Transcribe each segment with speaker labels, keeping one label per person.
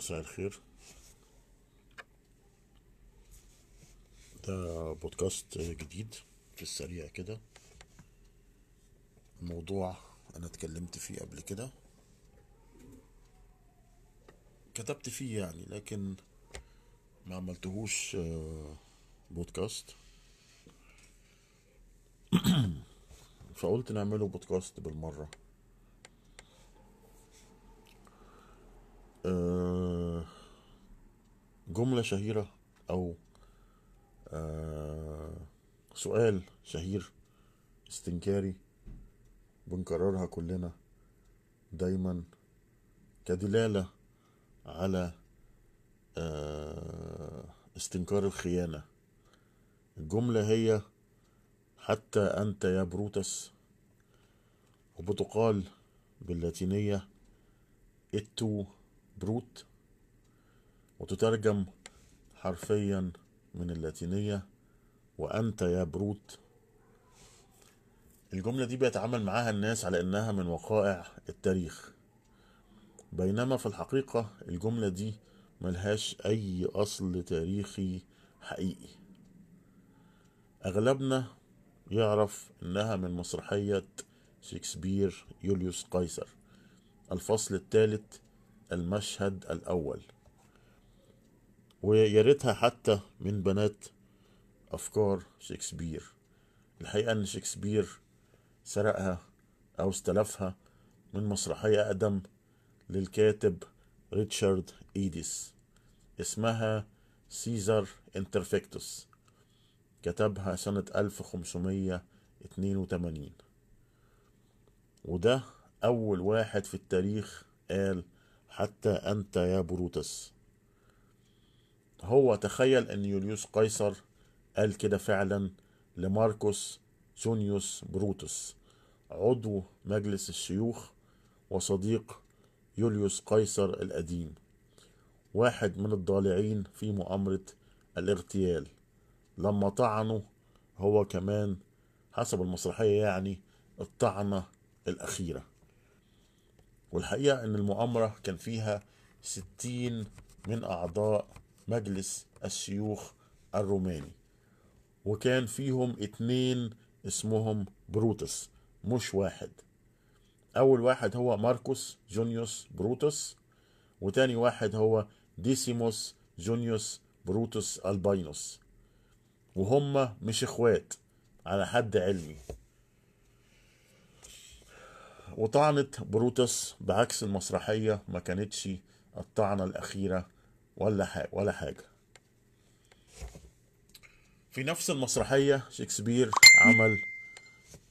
Speaker 1: مساء الخير. ده بودكاست جديد في السريع كده. موضوع أنا اتكلمت فيه قبل كده. كتبت فيه يعني لكن ما عملتهوش آه، بودكاست. فقلت نعمله بودكاست بالمرة. آه، جملة شهيرة أو آه، سؤال شهير استنكاري بنكررها كلنا دايما كدلالة على آه، استنكار الخيانة. الجملة هي حتى أنت يا بروتس وبتقال باللاتينية اتو بروت وتترجم حرفيا من اللاتينية وأنت يا بروت. الجملة دي بيتعامل معاها الناس على إنها من وقائع التاريخ. بينما في الحقيقة الجملة دي ملهاش أي أصل تاريخي حقيقي. أغلبنا يعرف إنها من مسرحية شكسبير يوليوس قيصر. الفصل الثالث المشهد الأول. ويا ريتها حتى من بنات أفكار شكسبير. الحقيقة إن شكسبير سرقها أو استلفها من مسرحية أقدم للكاتب ريتشارد إيديس. اسمها Caesar Interfectus كتبها سنة 1582 وده أول واحد في التاريخ قال حتى أنت يا بروتس. هو تخيل أن يوليوس قيصر قال كده فعلا لماركوس جونيوس بروتوس عضو مجلس الشيوخ وصديق يوليوس قيصر القديم واحد من الضالعين في مؤامرة الاغتيال لما طعنه هو كمان حسب المسرحية يعني الطعنة الأخيرة. والحقيقة أن المؤامرة كان فيها ستين من أعضاء مجلس الشيوخ الروماني. وكان فيهم اتنين اسمهم بروتس مش واحد. أول واحد هو ماركوس جونيوس بروتوس وتاني واحد هو ديسيموس جونيوس بروتوس ألباينوس. وهم مش إخوات على حد علمي. وطعنت بروتوس بعكس المسرحية ما كانتش الطعنة الأخيرة ولا حاجة ولا حاجة. في نفس المسرحية شكسبير عمل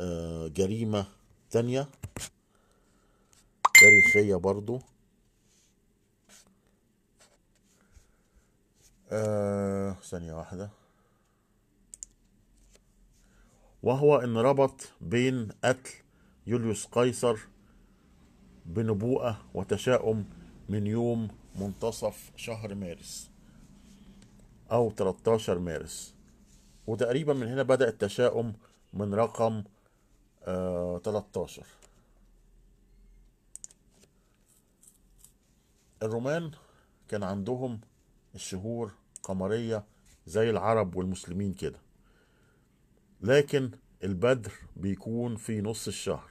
Speaker 1: آه، جريمة تانية. تاريخية برضو. آه، ثانية واحدة. وهو إن ربط بين قتل يوليوس قيصر بنبوءة وتشاؤم من يوم منتصف شهر مارس أو 13 مارس. وتقريبا من هنا بدأ التشاؤم من رقم آه 13 الرومان كان عندهم الشهور قمرية زي العرب والمسلمين كده. لكن البدر بيكون في نص الشهر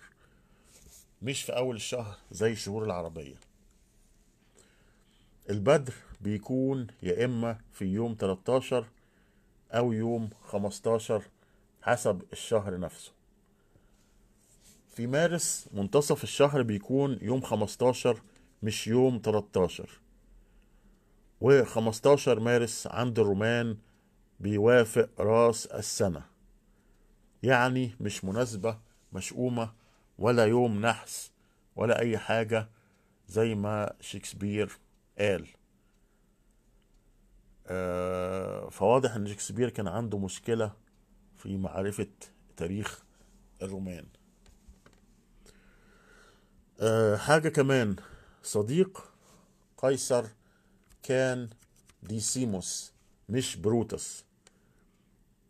Speaker 1: مش في أول الشهر زي الشهور العربية. البدر بيكون يا إما في يوم 13 أو يوم 15 حسب الشهر نفسه. في مارس منتصف الشهر بيكون يوم 15 مش يوم 13 و15 مارس عند الرومان بيوافق راس السنة. يعني مش مناسبة مشؤومة ولا يوم نحس ولا أي حاجة زي ما شكسبير قال آه، فواضح إن شكسبير كان عنده مشكلة في معرفة تاريخ الرومان. آه، حاجة كمان صديق قيصر كان ديسيموس مش بروتس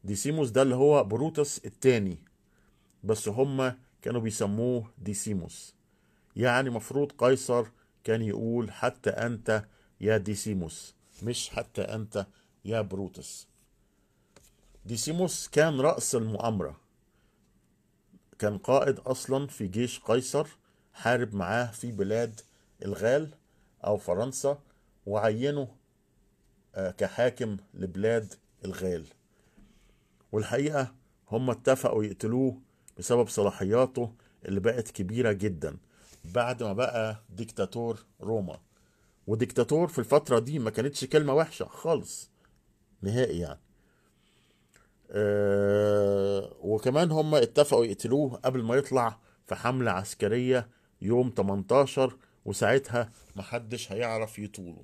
Speaker 1: ديسيموس ده اللي هو بروتس التاني بس هما كانوا بيسموه ديسيموس. يعني مفروض قيصر كان يقول حتى أنت يا ديسيموس مش حتى أنت يا بروتس. ديسيموس كان رأس المؤامرة. كان قائد أصلا في جيش قيصر حارب معاه في بلاد الغال أو فرنسا وعينه آه، كحاكم لبلاد الغال. والحقيقة هم اتفقوا يقتلوه بسبب صلاحياته اللي بقت كبيرة جدا. بعد ما بقى ديكتاتور روما. وديكتاتور في الفترة دي ما كانتش كلمة وحشة خالص نهائي يعني. أه وكمان هم اتفقوا يقتلوه قبل ما يطلع في حملة عسكرية يوم 18 وساعتها محدش هيعرف يطوله.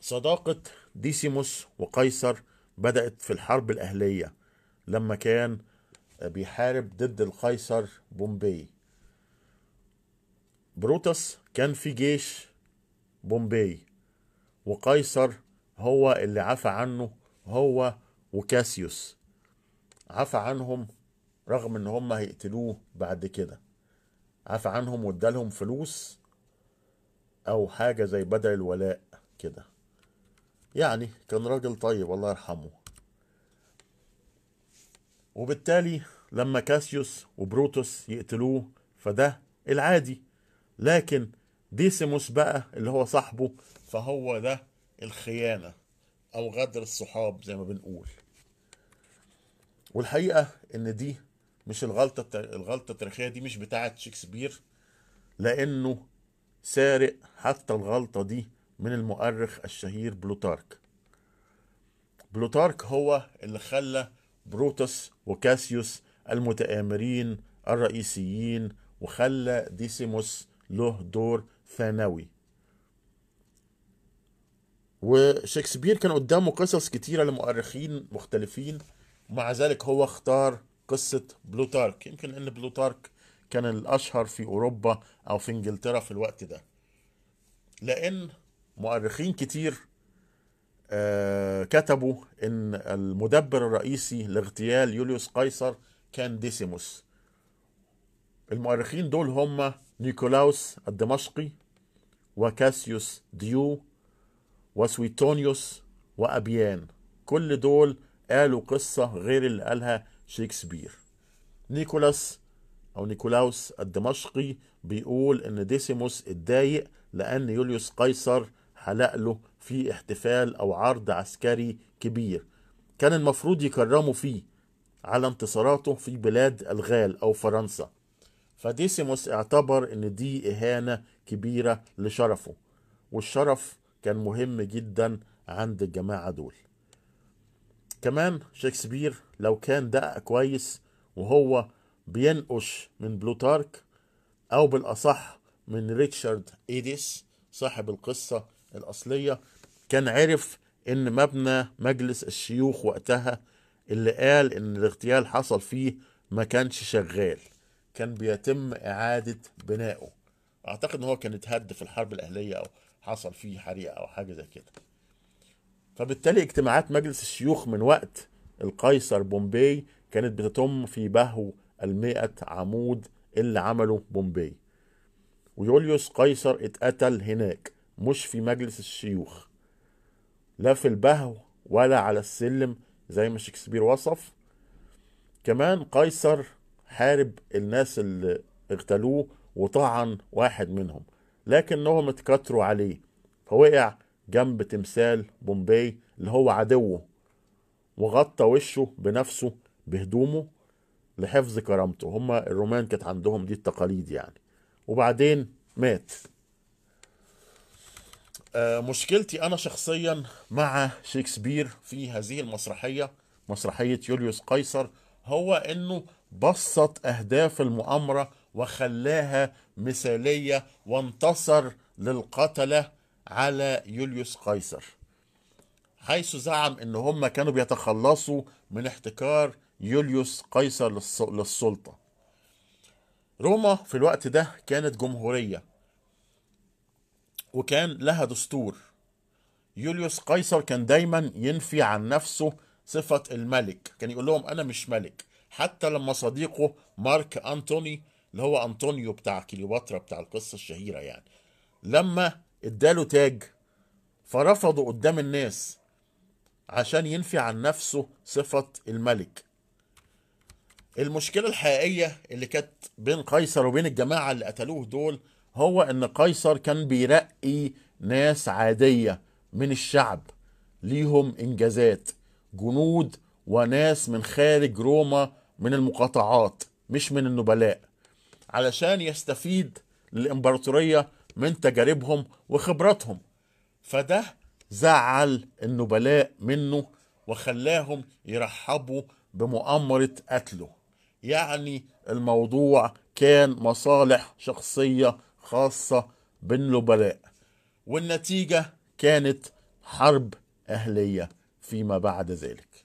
Speaker 1: صداقة ديسيموس وقيصر بدأت في الحرب الأهلية لما كان بيحارب ضد القيصر بومبي. بروتس كان في جيش بومبي وقيصر هو اللي عفى عنه هو وكاسيوس. عفى عنهم رغم إن هم هيقتلوه بعد كده. عفى عنهم وادالهم فلوس أو حاجة زي بدل الولاء كده. يعني كان راجل طيب الله يرحمه. وبالتالي لما كاسيوس وبروتوس يقتلوه فده العادي. لكن ديسيموس بقى اللي هو صاحبه فهو ده الخيانة أو غدر الصحاب زي ما بنقول. والحقيقة إن دي مش الغلطة الغلطة التاريخية دي مش بتاعة شكسبير لأنه سارق حتى الغلطة دي من المؤرخ الشهير بلوتارك. بلوتارك هو اللي خلى بروتوس وكاسيوس المتآمرين الرئيسيين وخلى ديسيموس له دور ثانوي. وشكسبير كان قدامه قصص كتيرة لمؤرخين مختلفين ومع ذلك هو اختار قصة بلوتارك. يمكن ان بلوتارك كان الأشهر في أوروبا أو في إنجلترا في الوقت ده. لأن مؤرخين كتير آه كتبوا إن المدبر الرئيسي لاغتيال يوليوس قيصر كان ديسيموس. المؤرخين دول هم نيكولاوس الدمشقي وكاسيوس ديو وسويتونيوس وأبيان. كل دول قالوا قصة غير اللي قالها شكسبير نيكولاس أو نيكولاوس الدمشقي بيقول إن ديسيموس اتضايق لأن يوليوس قيصر حلق له في احتفال أو عرض عسكري كبير. كان المفروض يكرموا فيه على انتصاراته في بلاد الغال أو فرنسا. فديسيموس اعتبر إن دي إهانة كبيرة لشرفه والشرف كان مهم جدا عند الجماعة دول. كمان شكسبير لو كان دقق كويس وهو بينقش من بلوتارك أو بالأصح من ريتشارد إيديس صاحب القصة الأصلية كان عرف إن مبنى مجلس الشيوخ وقتها اللي قال إن الاغتيال حصل فيه ما كانش شغال. كان بيتم إعادة بنائه. أعتقد إن هو كان اتهد في الحرب الأهلية أو حصل فيه حريقة أو حاجة زي كده. فبالتالي اجتماعات مجلس الشيوخ من وقت القيصر بومبي كانت بتتم في بهو المئة عمود اللي عمله بومبي ويوليوس قيصر اتقتل هناك مش في مجلس الشيوخ. لا في البهو ولا على السلم زي ما شكسبير وصف. كمان قيصر حارب الناس اللي اغتالوه وطعن واحد منهم لكنهم اتكتروا عليه. فوقع جنب تمثال بومبي اللي هو عدوه وغطى وشه بنفسه بهدومه لحفظ كرامته. هما الرومان كانت عندهم دي التقاليد يعني. وبعدين مات. آه مشكلتي أنا شخصيا مع شكسبير في هذه المسرحية مسرحية يوليوس قيصر. هو إنه بسط أهداف المؤامرة وخلاها مثالية وانتصر للقتلة على يوليوس قيصر. حيث زعم إن هم كانوا بيتخلصوا من احتكار يوليوس قيصر للسلطة. روما في الوقت ده كانت جمهورية وكان لها دستور. يوليوس قيصر كان دايما ينفي عن نفسه صفة الملك. كان يقول لهم أنا مش ملك. حتى لما صديقه مارك أنتوني اللي هو أنطونيو بتاع كليوباترا بتاع القصة الشهيرة يعني لما اداله تاج فرفضه قدام الناس عشان ينفي عن نفسه صفة الملك. المشكلة الحقيقية اللي كانت بين قيصر وبين الجماعة اللي قتلوه دول هو إن قيصر كان بيرقي ناس عادية من الشعب ليهم إنجازات. جنود وناس من خارج روما من المقاطعات مش من النبلاء علشان يستفيد الإمبراطورية من تجاربهم وخبراتهم. فده زعل النبلاء منه وخلاهم يرحبوا بمؤامرة قتله. يعني الموضوع كان مصالح شخصية خاصة بالنبلاء والنتيجة كانت حرب أهلية. فيما بعد ذلك.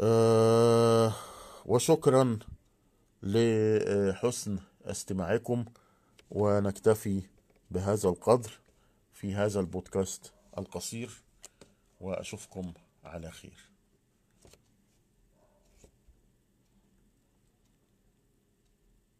Speaker 1: أه وشكرا لحسن استماعكم ونكتفي بهذا القدر في هذا البودكاست القصير وأشوفكم على خير.